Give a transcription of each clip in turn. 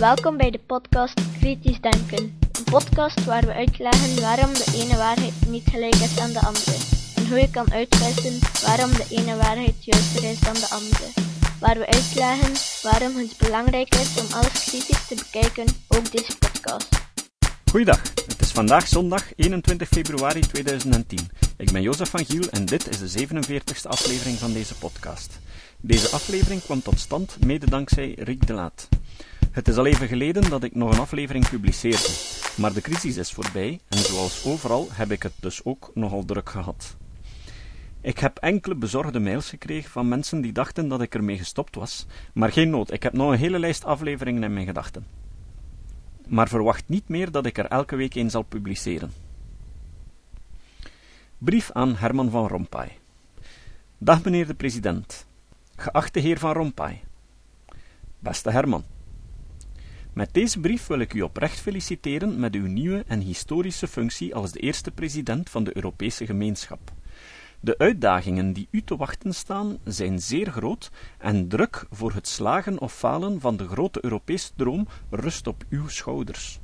Welkom bij de podcast Kritisch Denken. Een podcast waar we uitleggen waarom de ene waarheid niet gelijk is aan de andere. En hoe je kan uitwissen waarom de ene waarheid juister is dan de andere. Waar we uitleggen waarom het belangrijk is om alles kritisch te bekijken, ook deze podcast. Goeiedag, het is vandaag zondag 21 februari 2010. Ik ben Jozef van Giel en dit is de 47ste aflevering van deze podcast. Deze aflevering kwam tot stand mede dankzij Rick de Laat. Het is al even geleden dat ik nog een aflevering publiceerde, maar de crisis is voorbij en zoals overal heb ik het dus ook nogal druk gehad. Ik heb enkele bezorgde mails gekregen van mensen die dachten dat ik ermee gestopt was, maar geen nood, ik heb nog een hele lijst afleveringen in mijn gedachten. Maar verwacht niet meer dat ik er elke week een zal publiceren. Brief aan Herman van Rompuy. Dag meneer de president. Geachte heer van Rompuy. Beste Herman. Met deze brief wil ik u oprecht feliciteren met uw nieuwe en historische functie als de eerste president van de Europese gemeenschap. De uitdagingen die u te wachten staan zijn zeer groot en druk voor het slagen of falen van de grote Europese droom rust op uw schouders.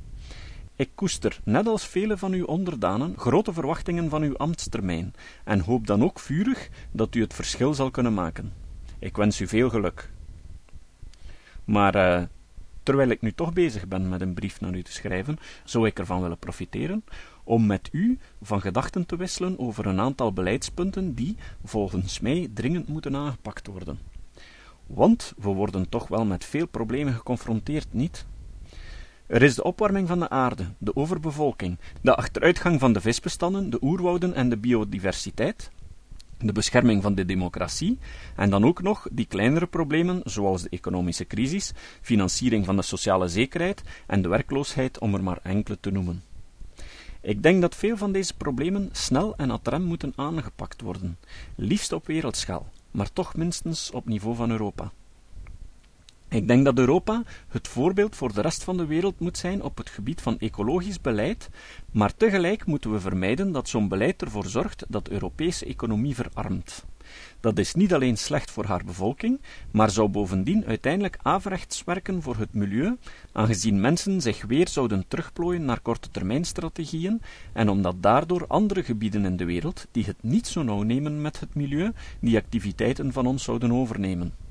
Ik koester, net als vele van uw onderdanen, grote verwachtingen van uw ambtstermijn en hoop dan ook vurig dat u het verschil zal kunnen maken. Ik wens u veel geluk. Maar uh, terwijl ik nu toch bezig ben met een brief naar u te schrijven, zou ik ervan willen profiteren om met u van gedachten te wisselen over een aantal beleidspunten die, volgens mij, dringend moeten aangepakt worden. Want we worden toch wel met veel problemen geconfronteerd, niet? Er is de opwarming van de aarde, de overbevolking, de achteruitgang van de visbestanden, de oerwouden en de biodiversiteit, de bescherming van de democratie en dan ook nog die kleinere problemen zoals de economische crisis, financiering van de sociale zekerheid en de werkloosheid, om er maar enkele te noemen. Ik denk dat veel van deze problemen snel en ad rem moeten aangepakt worden, liefst op wereldschaal, maar toch minstens op niveau van Europa. Ik denk dat Europa het voorbeeld voor de rest van de wereld moet zijn op het gebied van ecologisch beleid, maar tegelijk moeten we vermijden dat zo'n beleid ervoor zorgt dat de Europese economie verarmt. Dat is niet alleen slecht voor haar bevolking, maar zou bovendien uiteindelijk averechts werken voor het milieu, aangezien mensen zich weer zouden terugplooien naar korte termijnstrategieën en omdat daardoor andere gebieden in de wereld, die het niet zo nauw nemen met het milieu, die activiteiten van ons zouden overnemen.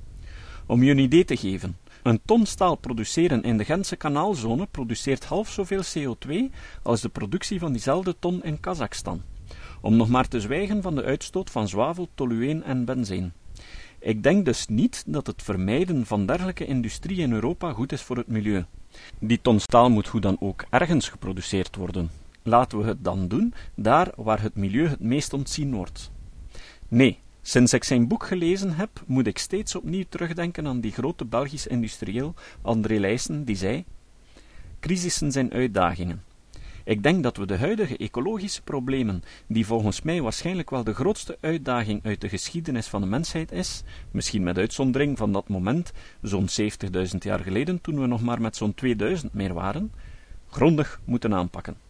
Om je een idee te geven, een ton staal produceren in de Gentse kanaalzone produceert half zoveel CO2 als de productie van diezelfde ton in Kazachstan. Om nog maar te zwijgen van de uitstoot van zwavel, tolueen en benzine. Ik denk dus niet dat het vermijden van dergelijke industrie in Europa goed is voor het milieu. Die ton staal moet hoe dan ook ergens geproduceerd worden. Laten we het dan doen daar waar het milieu het meest ontzien wordt. Nee, Sinds ik zijn boek gelezen heb, moet ik steeds opnieuw terugdenken aan die grote Belgische industrieel André Leijsen, die zei: Crisissen zijn uitdagingen. Ik denk dat we de huidige ecologische problemen, die volgens mij waarschijnlijk wel de grootste uitdaging uit de geschiedenis van de mensheid is, misschien met uitzondering van dat moment, zo'n 70.000 jaar geleden, toen we nog maar met zo'n 2000 meer waren, grondig moeten aanpakken.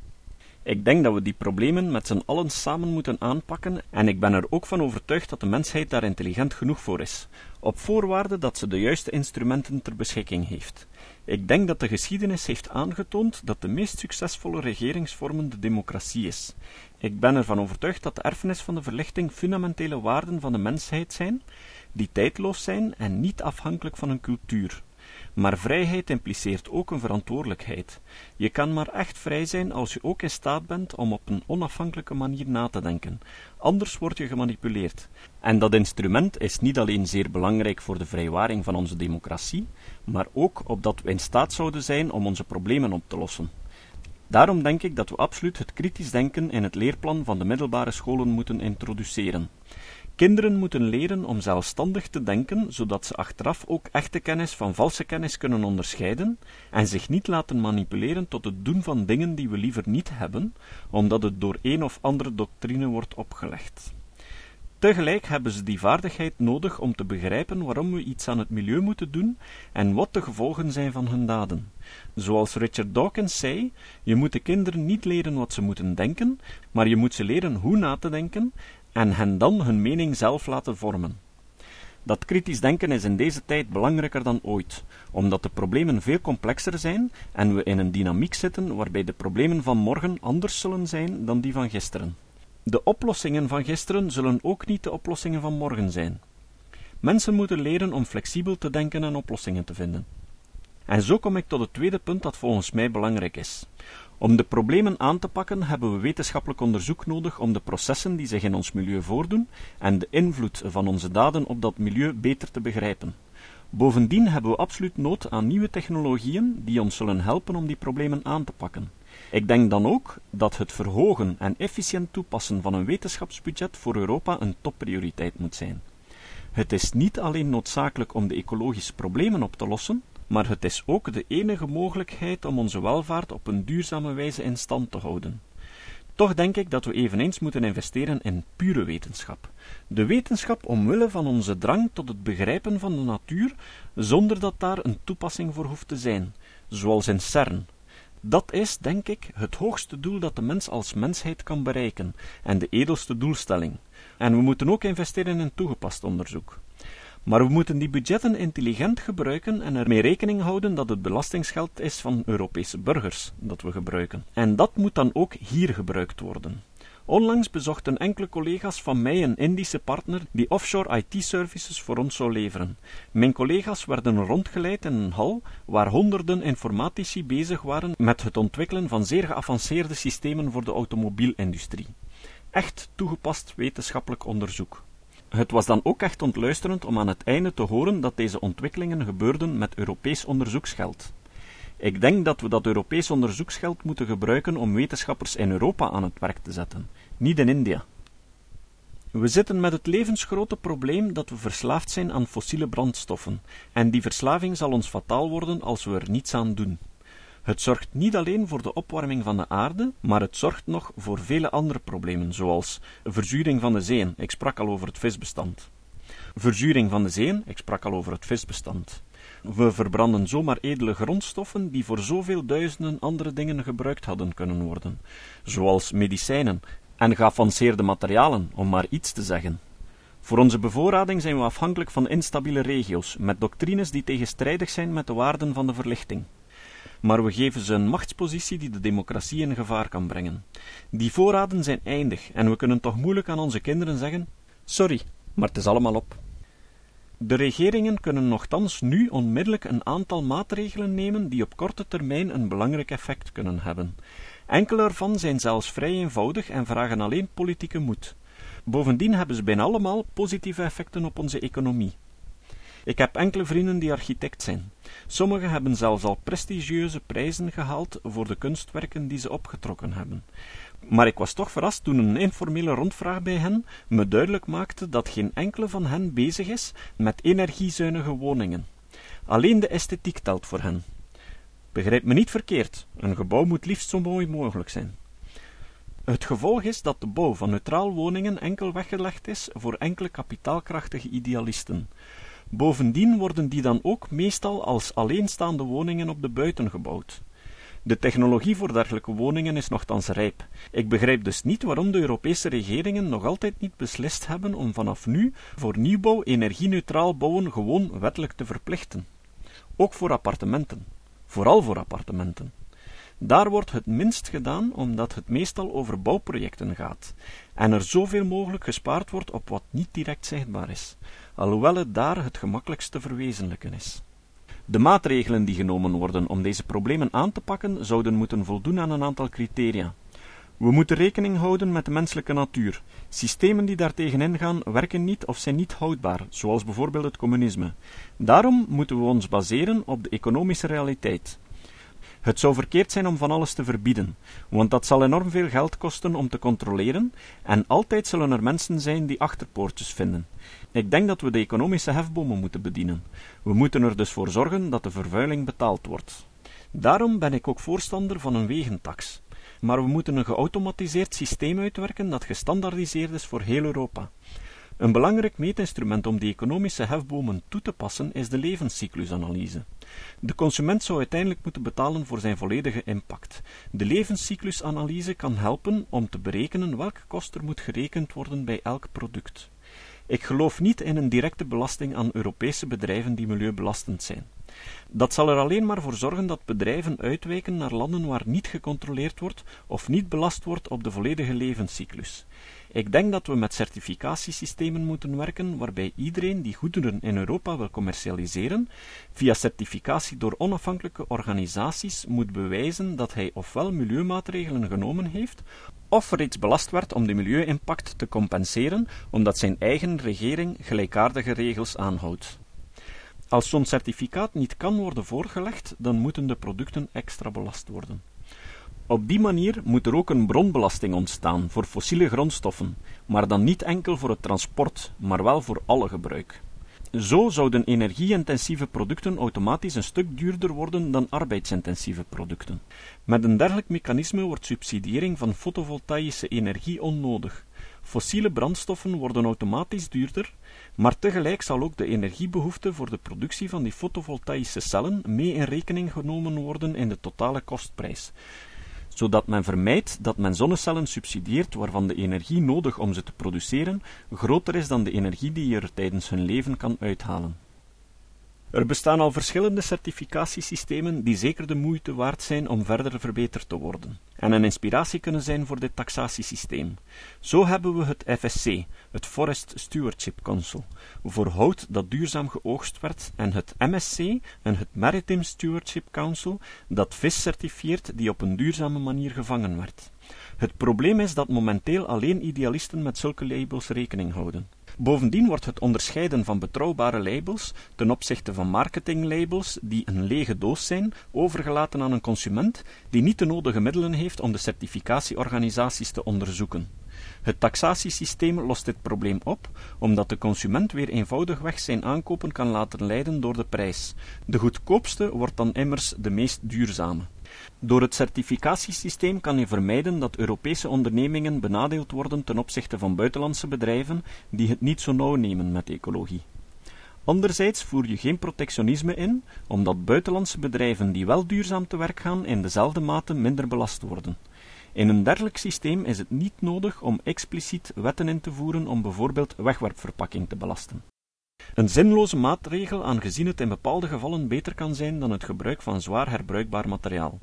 Ik denk dat we die problemen met z'n allen samen moeten aanpakken en ik ben er ook van overtuigd dat de mensheid daar intelligent genoeg voor is, op voorwaarde dat ze de juiste instrumenten ter beschikking heeft. Ik denk dat de geschiedenis heeft aangetoond dat de meest succesvolle regeringsvorm de democratie is. Ik ben ervan overtuigd dat de erfenis van de verlichting fundamentele waarden van de mensheid zijn, die tijdloos zijn en niet afhankelijk van een cultuur. Maar vrijheid impliceert ook een verantwoordelijkheid. Je kan maar echt vrij zijn als je ook in staat bent om op een onafhankelijke manier na te denken. Anders word je gemanipuleerd. En dat instrument is niet alleen zeer belangrijk voor de vrijwaring van onze democratie, maar ook opdat we in staat zouden zijn om onze problemen op te lossen. Daarom denk ik dat we absoluut het kritisch denken in het leerplan van de middelbare scholen moeten introduceren. Kinderen moeten leren om zelfstandig te denken, zodat ze achteraf ook echte kennis van valse kennis kunnen onderscheiden en zich niet laten manipuleren tot het doen van dingen die we liever niet hebben, omdat het door een of andere doctrine wordt opgelegd. Tegelijk hebben ze die vaardigheid nodig om te begrijpen waarom we iets aan het milieu moeten doen en wat de gevolgen zijn van hun daden. Zoals Richard Dawkins zei, je moet de kinderen niet leren wat ze moeten denken, maar je moet ze leren hoe na te denken en hen dan hun mening zelf laten vormen. Dat kritisch denken is in deze tijd belangrijker dan ooit, omdat de problemen veel complexer zijn en we in een dynamiek zitten waarbij de problemen van morgen anders zullen zijn dan die van gisteren. De oplossingen van gisteren zullen ook niet de oplossingen van morgen zijn. Mensen moeten leren om flexibel te denken en oplossingen te vinden. En zo kom ik tot het tweede punt dat volgens mij belangrijk is. Om de problemen aan te pakken hebben we wetenschappelijk onderzoek nodig om de processen die zich in ons milieu voordoen en de invloed van onze daden op dat milieu beter te begrijpen. Bovendien hebben we absoluut nood aan nieuwe technologieën die ons zullen helpen om die problemen aan te pakken. Ik denk dan ook dat het verhogen en efficiënt toepassen van een wetenschapsbudget voor Europa een topprioriteit moet zijn. Het is niet alleen noodzakelijk om de ecologische problemen op te lossen, maar het is ook de enige mogelijkheid om onze welvaart op een duurzame wijze in stand te houden. Toch denk ik dat we eveneens moeten investeren in pure wetenschap. De wetenschap omwille van onze drang tot het begrijpen van de natuur, zonder dat daar een toepassing voor hoeft te zijn, zoals in CERN. Dat is, denk ik, het hoogste doel dat de mens als mensheid kan bereiken en de edelste doelstelling. En we moeten ook investeren in toegepast onderzoek. Maar we moeten die budgetten intelligent gebruiken en ermee rekening houden dat het belastingsgeld is van Europese burgers dat we gebruiken. En dat moet dan ook hier gebruikt worden. Onlangs bezochten enkele collega's van mij een Indische partner die offshore IT-services voor ons zou leveren. Mijn collega's werden rondgeleid in een hal waar honderden informatici bezig waren met het ontwikkelen van zeer geavanceerde systemen voor de automobielindustrie. Echt toegepast wetenschappelijk onderzoek. Het was dan ook echt ontluisterend om aan het einde te horen dat deze ontwikkelingen gebeurden met Europees onderzoeksgeld. Ik denk dat we dat Europees onderzoeksgeld moeten gebruiken om wetenschappers in Europa aan het werk te zetten, niet in India. We zitten met het levensgrote probleem dat we verslaafd zijn aan fossiele brandstoffen, en die verslaving zal ons fataal worden als we er niets aan doen. Het zorgt niet alleen voor de opwarming van de aarde, maar het zorgt nog voor vele andere problemen, zoals verzuring van de zeeën, ik sprak al over het visbestand. Verzuring van de zeeën, ik sprak al over het visbestand. We verbranden zomaar edele grondstoffen die voor zoveel duizenden andere dingen gebruikt hadden kunnen worden, zoals medicijnen en geavanceerde materialen, om maar iets te zeggen. Voor onze bevoorrading zijn we afhankelijk van instabiele regio's, met doctrines die tegenstrijdig zijn met de waarden van de verlichting maar we geven ze een machtspositie die de democratie in gevaar kan brengen. Die voorraden zijn eindig en we kunnen toch moeilijk aan onze kinderen zeggen: Sorry, maar het is allemaal op. De regeringen kunnen nochtans nu onmiddellijk een aantal maatregelen nemen die op korte termijn een belangrijk effect kunnen hebben. Enkele ervan zijn zelfs vrij eenvoudig en vragen alleen politieke moed. Bovendien hebben ze bijna allemaal positieve effecten op onze economie. Ik heb enkele vrienden die architect zijn. Sommigen hebben zelfs al prestigieuze prijzen gehaald voor de kunstwerken die ze opgetrokken hebben. Maar ik was toch verrast toen een informele rondvraag bij hen me duidelijk maakte dat geen enkele van hen bezig is met energiezuinige woningen. Alleen de esthetiek telt voor hen. Begrijp me niet verkeerd, een gebouw moet liefst zo mooi mogelijk zijn. Het gevolg is dat de bouw van neutraal woningen enkel weggelegd is voor enkele kapitaalkrachtige idealisten. Bovendien worden die dan ook meestal als alleenstaande woningen op de buiten gebouwd. De technologie voor dergelijke woningen is nogthans rijp. Ik begrijp dus niet waarom de Europese regeringen nog altijd niet beslist hebben om vanaf nu voor nieuwbouw energie-neutraal bouwen gewoon wettelijk te verplichten. Ook voor appartementen. Vooral voor appartementen. Daar wordt het minst gedaan omdat het meestal over bouwprojecten gaat en er zoveel mogelijk gespaard wordt op wat niet direct zichtbaar is alhoewel het daar het gemakkelijkst te verwezenlijken is. De maatregelen die genomen worden om deze problemen aan te pakken, zouden moeten voldoen aan een aantal criteria. We moeten rekening houden met de menselijke natuur. Systemen die daartegen ingaan werken niet of zijn niet houdbaar, zoals bijvoorbeeld het communisme. Daarom moeten we ons baseren op de economische realiteit. Het zou verkeerd zijn om van alles te verbieden, want dat zal enorm veel geld kosten om te controleren, en altijd zullen er mensen zijn die achterpoortjes vinden. Ik denk dat we de economische hefbomen moeten bedienen. We moeten er dus voor zorgen dat de vervuiling betaald wordt. Daarom ben ik ook voorstander van een wegentax. Maar we moeten een geautomatiseerd systeem uitwerken dat gestandaardiseerd is voor heel Europa. Een belangrijk meetinstrument om die economische hefbomen toe te passen is de levenscyclusanalyse. De consument zou uiteindelijk moeten betalen voor zijn volledige impact. De levenscyclusanalyse kan helpen om te berekenen welke kost er moet gerekend worden bij elk product. Ik geloof niet in een directe belasting aan Europese bedrijven die milieubelastend zijn. Dat zal er alleen maar voor zorgen dat bedrijven uitwijken naar landen waar niet gecontroleerd wordt of niet belast wordt op de volledige levenscyclus. Ik denk dat we met certificatiesystemen moeten werken waarbij iedereen die goederen in Europa wil commercialiseren, via certificatie door onafhankelijke organisaties moet bewijzen dat hij ofwel milieumaatregelen genomen heeft, of reeds belast werd om de milieu-impact te compenseren omdat zijn eigen regering gelijkaardige regels aanhoudt. Als zo'n certificaat niet kan worden voorgelegd, dan moeten de producten extra belast worden. Op die manier moet er ook een bronbelasting ontstaan voor fossiele grondstoffen, maar dan niet enkel voor het transport, maar wel voor alle gebruik. Zo zouden energie-intensieve producten automatisch een stuk duurder worden dan arbeidsintensieve producten. Met een dergelijk mechanisme wordt subsidiëring van fotovoltaïsche energie onnodig. Fossiele brandstoffen worden automatisch duurder, maar tegelijk zal ook de energiebehoefte voor de productie van die fotovoltaïsche cellen mee in rekening genomen worden in de totale kostprijs, zodat men vermijdt dat men zonnecellen subsidieert waarvan de energie nodig om ze te produceren groter is dan de energie die je er tijdens hun leven kan uithalen. Er bestaan al verschillende certificatiesystemen die zeker de moeite waard zijn om verder verbeterd te worden, en een inspiratie kunnen zijn voor dit taxatiesysteem. Zo hebben we het FSC, het Forest Stewardship Council, voor hout dat duurzaam geoogst werd, en het MSC, en het Maritime Stewardship Council, dat vis certifieert die op een duurzame manier gevangen werd. Het probleem is dat momenteel alleen idealisten met zulke labels rekening houden. Bovendien wordt het onderscheiden van betrouwbare labels ten opzichte van marketinglabels die een lege doos zijn, overgelaten aan een consument die niet de nodige middelen heeft om de certificatieorganisaties te onderzoeken. Het taxatiesysteem lost dit probleem op, omdat de consument weer eenvoudigweg zijn aankopen kan laten leiden door de prijs. De goedkoopste wordt dan immers de meest duurzame. Door het certificatiesysteem kan je vermijden dat Europese ondernemingen benadeeld worden ten opzichte van buitenlandse bedrijven die het niet zo nauw nemen met ecologie. Anderzijds voer je geen protectionisme in, omdat buitenlandse bedrijven die wel duurzaam te werk gaan in dezelfde mate minder belast worden. In een dergelijk systeem is het niet nodig om expliciet wetten in te voeren om bijvoorbeeld wegwerpverpakking te belasten. Een zinloze maatregel aangezien het in bepaalde gevallen beter kan zijn dan het gebruik van zwaar herbruikbaar materiaal.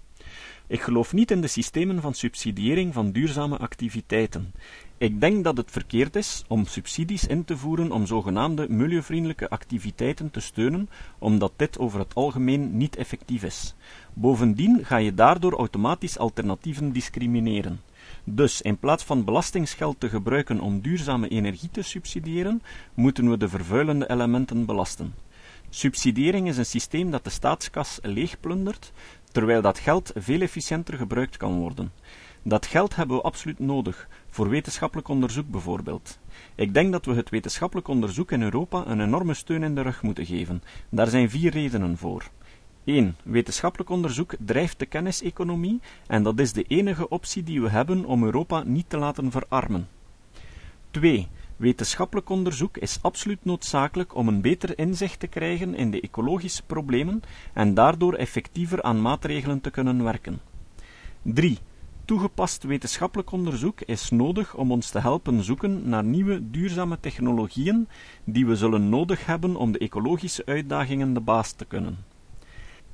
Ik geloof niet in de systemen van subsidiëring van duurzame activiteiten. Ik denk dat het verkeerd is om subsidies in te voeren om zogenaamde milieuvriendelijke activiteiten te steunen, omdat dit over het algemeen niet effectief is. Bovendien ga je daardoor automatisch alternatieven discrimineren. Dus in plaats van belastingsgeld te gebruiken om duurzame energie te subsidiëren, moeten we de vervuilende elementen belasten. Subsidiëring is een systeem dat de staatskas leegplundert, terwijl dat geld veel efficiënter gebruikt kan worden. Dat geld hebben we absoluut nodig, voor wetenschappelijk onderzoek bijvoorbeeld. Ik denk dat we het wetenschappelijk onderzoek in Europa een enorme steun in de rug moeten geven. Daar zijn vier redenen voor. 1. Wetenschappelijk onderzoek drijft de kenniseconomie en dat is de enige optie die we hebben om Europa niet te laten verarmen. 2. Wetenschappelijk onderzoek is absoluut noodzakelijk om een beter inzicht te krijgen in de ecologische problemen en daardoor effectiever aan maatregelen te kunnen werken. 3. Toegepast wetenschappelijk onderzoek is nodig om ons te helpen zoeken naar nieuwe duurzame technologieën die we zullen nodig hebben om de ecologische uitdagingen de baas te kunnen.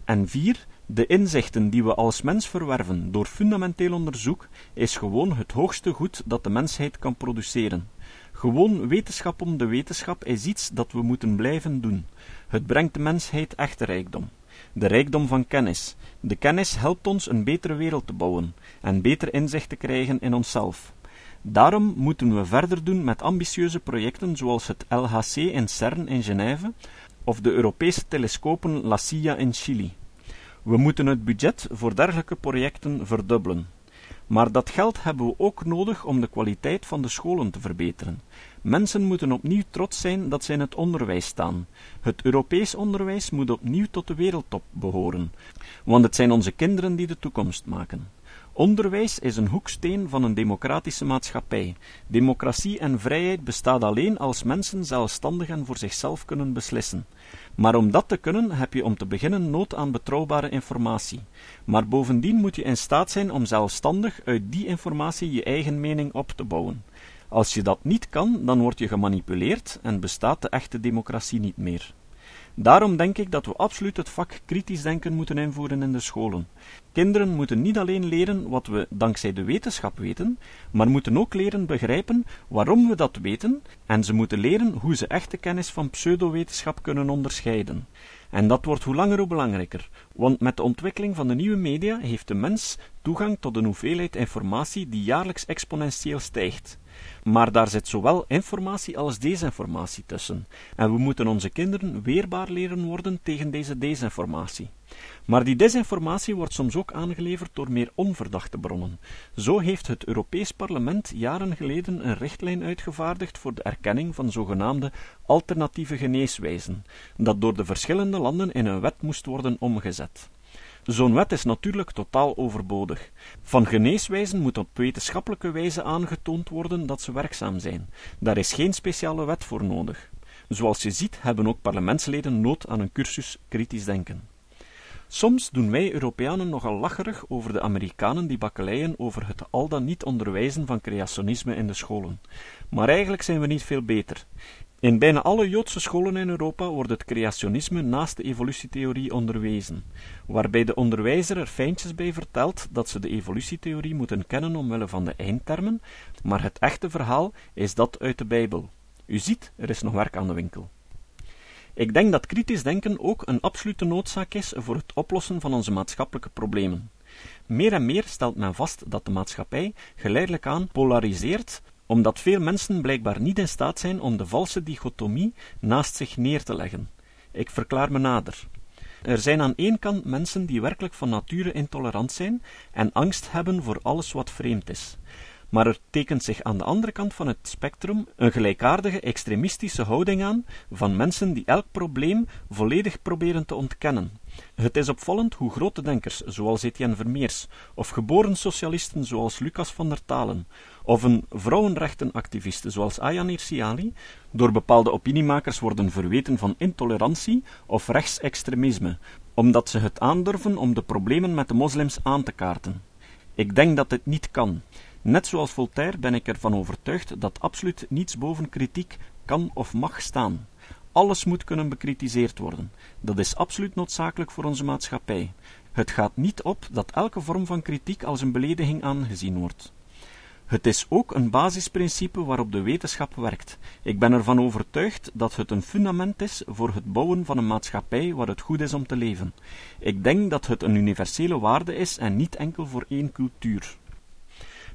En 4. De inzichten die we als mens verwerven door fundamenteel onderzoek is gewoon het hoogste goed dat de mensheid kan produceren. Gewoon wetenschap om de wetenschap is iets dat we moeten blijven doen. Het brengt de mensheid echte rijkdom. De rijkdom van kennis. De kennis helpt ons een betere wereld te bouwen en beter inzicht te krijgen in onszelf. Daarom moeten we verder doen met ambitieuze projecten zoals het LHC in CERN in Genève of de Europese telescopen La Silla in Chili. We moeten het budget voor dergelijke projecten verdubbelen. Maar dat geld hebben we ook nodig om de kwaliteit van de scholen te verbeteren. Mensen moeten opnieuw trots zijn dat ze in het onderwijs staan. Het Europees onderwijs moet opnieuw tot de wereldtop behoren, want het zijn onze kinderen die de toekomst maken. Onderwijs is een hoeksteen van een democratische maatschappij. Democratie en vrijheid bestaat alleen als mensen zelfstandig en voor zichzelf kunnen beslissen. Maar om dat te kunnen heb je om te beginnen nood aan betrouwbare informatie. Maar bovendien moet je in staat zijn om zelfstandig uit die informatie je eigen mening op te bouwen. Als je dat niet kan, dan word je gemanipuleerd en bestaat de echte democratie niet meer. Daarom denk ik dat we absoluut het vak kritisch denken moeten invoeren in de scholen. Kinderen moeten niet alleen leren wat we dankzij de wetenschap weten, maar moeten ook leren begrijpen waarom we dat weten, en ze moeten leren hoe ze echte kennis van pseudowetenschap kunnen onderscheiden. En dat wordt hoe langer hoe belangrijker, want met de ontwikkeling van de nieuwe media heeft de mens toegang tot een hoeveelheid informatie die jaarlijks exponentieel stijgt. Maar daar zit zowel informatie als desinformatie tussen, en we moeten onze kinderen weerbaar leren worden tegen deze desinformatie. Maar die desinformatie wordt soms ook aangeleverd door meer onverdachte bronnen. Zo heeft het Europees Parlement jaren geleden een richtlijn uitgevaardigd voor de erkenning van zogenaamde alternatieve geneeswijzen, dat door de verschillende landen in een wet moest worden omgezet. Zo'n wet is natuurlijk totaal overbodig. Van geneeswijzen moet op wetenschappelijke wijze aangetoond worden dat ze werkzaam zijn. Daar is geen speciale wet voor nodig. Zoals je ziet hebben ook parlementsleden nood aan een cursus kritisch denken. Soms doen wij Europeanen nogal lacherig over de Amerikanen die bakkeleien over het al dan niet onderwijzen van creationisme in de scholen. Maar eigenlijk zijn we niet veel beter. In bijna alle Joodse scholen in Europa wordt het creationisme naast de evolutietheorie onderwezen, waarbij de onderwijzer er fijntjes bij vertelt dat ze de evolutietheorie moeten kennen omwille van de eindtermen, maar het echte verhaal is dat uit de Bijbel. U ziet, er is nog werk aan de winkel. Ik denk dat kritisch denken ook een absolute noodzaak is voor het oplossen van onze maatschappelijke problemen. Meer en meer stelt men vast dat de maatschappij geleidelijk aan polariseert omdat veel mensen blijkbaar niet in staat zijn om de valse dichotomie naast zich neer te leggen. Ik verklaar me nader. Er zijn aan één kant mensen die werkelijk van nature intolerant zijn en angst hebben voor alles wat vreemd is. Maar er tekent zich aan de andere kant van het spectrum een gelijkaardige extremistische houding aan van mensen die elk probleem volledig proberen te ontkennen. Het is opvallend hoe grote denkers, zoals Etienne Vermeers, of geboren socialisten zoals Lucas van der Talen, of een vrouwenrechtenactiviste zoals Ayaan Siali, door bepaalde opiniemakers worden verweten van intolerantie of rechtsextremisme, omdat ze het aandurven om de problemen met de moslims aan te kaarten. Ik denk dat dit niet kan. Net zoals Voltaire ben ik ervan overtuigd dat absoluut niets boven kritiek kan of mag staan. Alles moet kunnen bekritiseerd worden. Dat is absoluut noodzakelijk voor onze maatschappij. Het gaat niet op dat elke vorm van kritiek als een belediging aangezien wordt. Het is ook een basisprincipe waarop de wetenschap werkt. Ik ben ervan overtuigd dat het een fundament is voor het bouwen van een maatschappij waar het goed is om te leven. Ik denk dat het een universele waarde is en niet enkel voor één cultuur.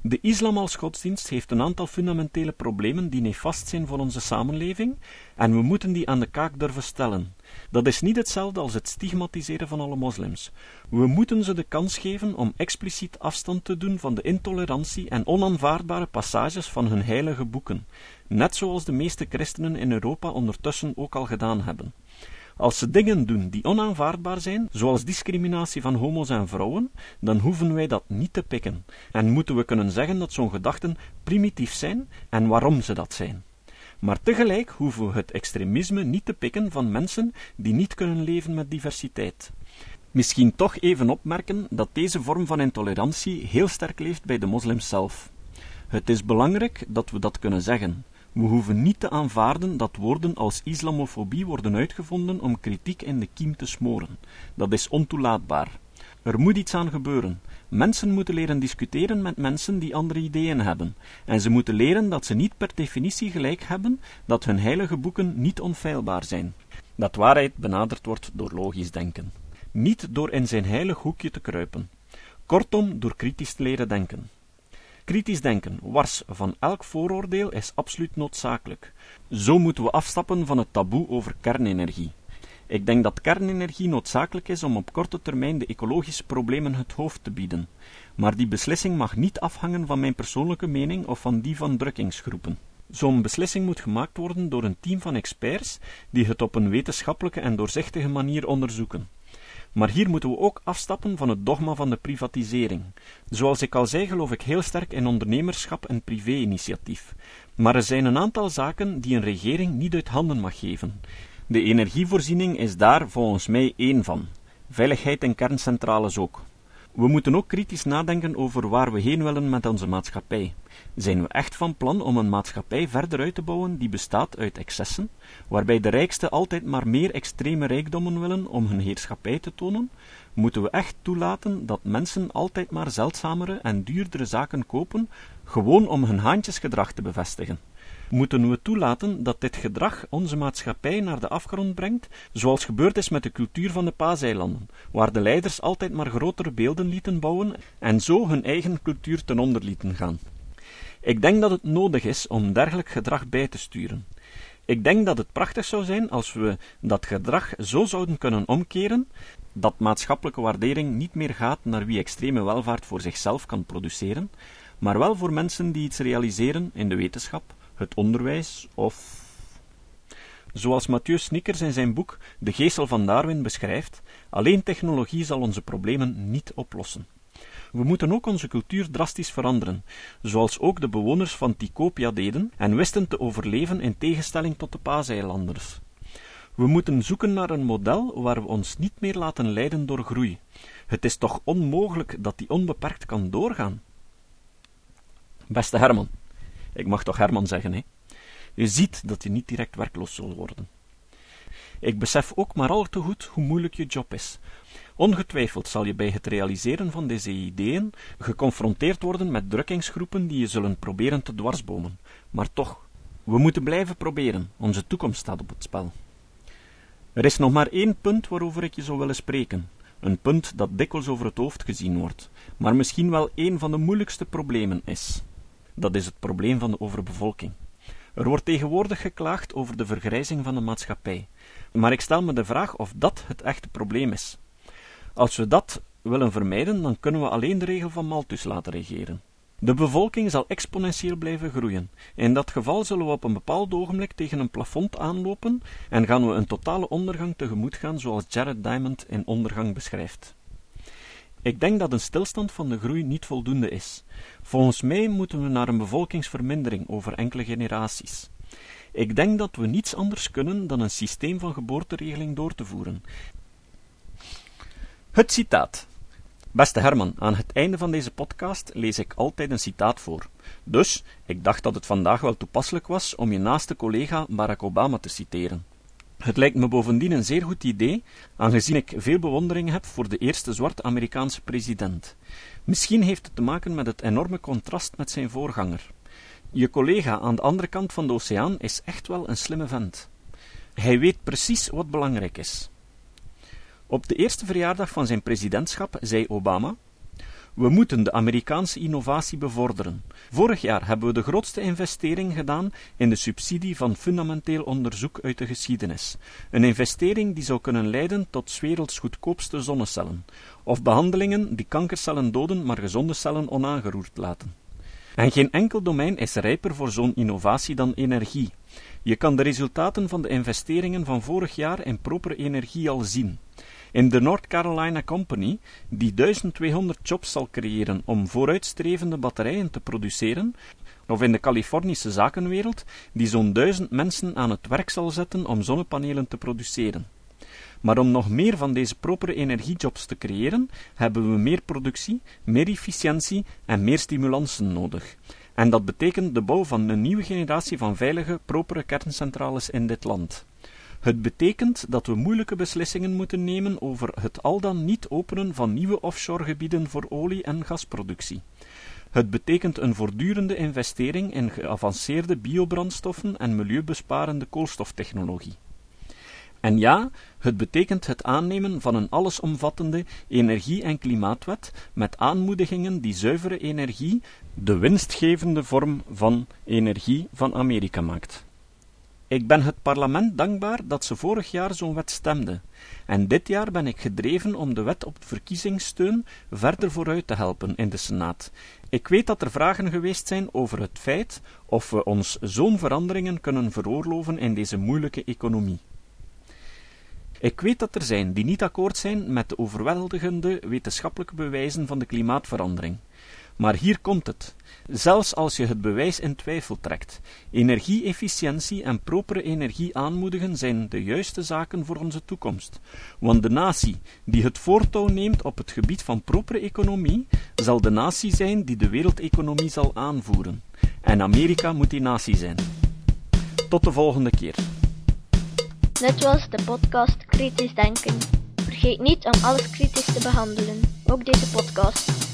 De islam als godsdienst heeft een aantal fundamentele problemen die nefast zijn voor onze samenleving, en we moeten die aan de kaak durven stellen. Dat is niet hetzelfde als het stigmatiseren van alle moslims. We moeten ze de kans geven om expliciet afstand te doen van de intolerantie en onaanvaardbare passages van hun heilige boeken, net zoals de meeste christenen in Europa ondertussen ook al gedaan hebben. Als ze dingen doen die onaanvaardbaar zijn, zoals discriminatie van homo's en vrouwen, dan hoeven wij dat niet te pikken en moeten we kunnen zeggen dat zo'n gedachten primitief zijn en waarom ze dat zijn. Maar tegelijk hoeven we het extremisme niet te pikken van mensen die niet kunnen leven met diversiteit. Misschien toch even opmerken dat deze vorm van intolerantie heel sterk leeft bij de moslims zelf. Het is belangrijk dat we dat kunnen zeggen. We hoeven niet te aanvaarden dat woorden als islamofobie worden uitgevonden om kritiek in de kiem te smoren. Dat is ontoelaatbaar. Er moet iets aan gebeuren. Mensen moeten leren discussiëren met mensen die andere ideeën hebben. En ze moeten leren dat ze niet per definitie gelijk hebben, dat hun heilige boeken niet onfeilbaar zijn. Dat waarheid benaderd wordt door logisch denken. Niet door in zijn heilig hoekje te kruipen. Kortom, door kritisch te leren denken. Kritisch denken, wars van elk vooroordeel, is absoluut noodzakelijk. Zo moeten we afstappen van het taboe over kernenergie. Ik denk dat kernenergie noodzakelijk is om op korte termijn de ecologische problemen het hoofd te bieden. Maar die beslissing mag niet afhangen van mijn persoonlijke mening of van die van drukkingsgroepen. Zo'n beslissing moet gemaakt worden door een team van experts die het op een wetenschappelijke en doorzichtige manier onderzoeken. Maar hier moeten we ook afstappen van het dogma van de privatisering. Zoals ik al zei, geloof ik heel sterk in ondernemerschap en privé-initiatief. Maar er zijn een aantal zaken die een regering niet uit handen mag geven. De energievoorziening is daar volgens mij één van. Veiligheid in kerncentrales ook. We moeten ook kritisch nadenken over waar we heen willen met onze maatschappij. Zijn we echt van plan om een maatschappij verder uit te bouwen die bestaat uit excessen, waarbij de rijksten altijd maar meer extreme rijkdommen willen om hun heerschappij te tonen? Moeten we echt toelaten dat mensen altijd maar zeldzamere en duurdere zaken kopen, gewoon om hun haantjesgedrag te bevestigen? Moeten we toelaten dat dit gedrag onze maatschappij naar de afgrond brengt, zoals gebeurd is met de cultuur van de Paaseilanden, waar de leiders altijd maar grotere beelden lieten bouwen en zo hun eigen cultuur ten onder lieten gaan? Ik denk dat het nodig is om dergelijk gedrag bij te sturen. Ik denk dat het prachtig zou zijn als we dat gedrag zo zouden kunnen omkeren dat maatschappelijke waardering niet meer gaat naar wie extreme welvaart voor zichzelf kan produceren, maar wel voor mensen die iets realiseren in de wetenschap, het onderwijs of. Zoals Mathieu Snickers in zijn boek De Geestel van Darwin beschrijft, alleen technologie zal onze problemen niet oplossen. We moeten ook onze cultuur drastisch veranderen, zoals ook de bewoners van Tikopia deden en wisten te overleven in tegenstelling tot de paaseilanders. We moeten zoeken naar een model waar we ons niet meer laten leiden door groei. Het is toch onmogelijk dat die onbeperkt kan doorgaan? Beste Herman, ik mag toch Herman zeggen, hè? Je ziet dat je niet direct werkloos zal worden. Ik besef ook maar al te goed hoe moeilijk je job is. Ongetwijfeld zal je bij het realiseren van deze ideeën geconfronteerd worden met drukkingsgroepen die je zullen proberen te dwarsbomen. Maar toch, we moeten blijven proberen. Onze toekomst staat op het spel. Er is nog maar één punt waarover ik je zou willen spreken. Een punt dat dikwijls over het hoofd gezien wordt, maar misschien wel een van de moeilijkste problemen is. Dat is het probleem van de overbevolking. Er wordt tegenwoordig geklaagd over de vergrijzing van de maatschappij, maar ik stel me de vraag of dat het echte probleem is. Als we dat willen vermijden, dan kunnen we alleen de regel van Malthus laten regeren. De bevolking zal exponentieel blijven groeien. In dat geval zullen we op een bepaald ogenblik tegen een plafond aanlopen en gaan we een totale ondergang tegemoet gaan, zoals Jared Diamond in Ondergang beschrijft. Ik denk dat een stilstand van de groei niet voldoende is. Volgens mij moeten we naar een bevolkingsvermindering over enkele generaties. Ik denk dat we niets anders kunnen dan een systeem van geboorteregeling door te voeren. Het citaat. Beste Herman, aan het einde van deze podcast lees ik altijd een citaat voor. Dus, ik dacht dat het vandaag wel toepasselijk was om je naaste collega Barack Obama te citeren. Het lijkt me bovendien een zeer goed idee, aangezien ik veel bewondering heb voor de eerste zwarte Amerikaanse president. Misschien heeft het te maken met het enorme contrast met zijn voorganger. Je collega aan de andere kant van de oceaan is echt wel een slimme vent. Hij weet precies wat belangrijk is. Op de eerste verjaardag van zijn presidentschap zei Obama: We moeten de Amerikaanse innovatie bevorderen. Vorig jaar hebben we de grootste investering gedaan in de subsidie van fundamenteel onderzoek uit de geschiedenis. Een investering die zou kunnen leiden tot werelds goedkoopste zonnecellen, of behandelingen die kankercellen doden, maar gezonde cellen onaangeroerd laten. En geen enkel domein is rijper voor zo'n innovatie dan energie. Je kan de resultaten van de investeringen van vorig jaar in propere energie al zien. In de North Carolina Company, die 1200 jobs zal creëren om vooruitstrevende batterijen te produceren, of in de Californische zakenwereld, die zo'n duizend mensen aan het werk zal zetten om zonnepanelen te produceren. Maar om nog meer van deze propere energiejobs te creëren, hebben we meer productie, meer efficiëntie en meer stimulansen nodig. En dat betekent de bouw van een nieuwe generatie van veilige, propere kerncentrales in dit land. Het betekent dat we moeilijke beslissingen moeten nemen over het al dan niet openen van nieuwe offshoregebieden voor olie- en gasproductie. Het betekent een voortdurende investering in geavanceerde biobrandstoffen en milieubesparende koolstoftechnologie. En ja, het betekent het aannemen van een allesomvattende energie- en klimaatwet met aanmoedigingen die zuivere energie de winstgevende vorm van energie van Amerika maakt. Ik ben het parlement dankbaar dat ze vorig jaar zo'n wet stemde, en dit jaar ben ik gedreven om de wet op verkiezingssteun verder vooruit te helpen in de Senaat. Ik weet dat er vragen geweest zijn over het feit of we ons zo'n veranderingen kunnen veroorloven in deze moeilijke economie. Ik weet dat er zijn die niet akkoord zijn met de overweldigende wetenschappelijke bewijzen van de klimaatverandering. Maar hier komt het. Zelfs als je het bewijs in twijfel trekt, energie-efficiëntie en propere energie aanmoedigen zijn de juiste zaken voor onze toekomst. Want de natie die het voortouw neemt op het gebied van propere economie, zal de natie zijn die de wereldeconomie zal aanvoeren. En Amerika moet die natie zijn. Tot de volgende keer. Dit was de podcast Kritisch Denken. Vergeet niet om alles kritisch te behandelen, ook deze podcast.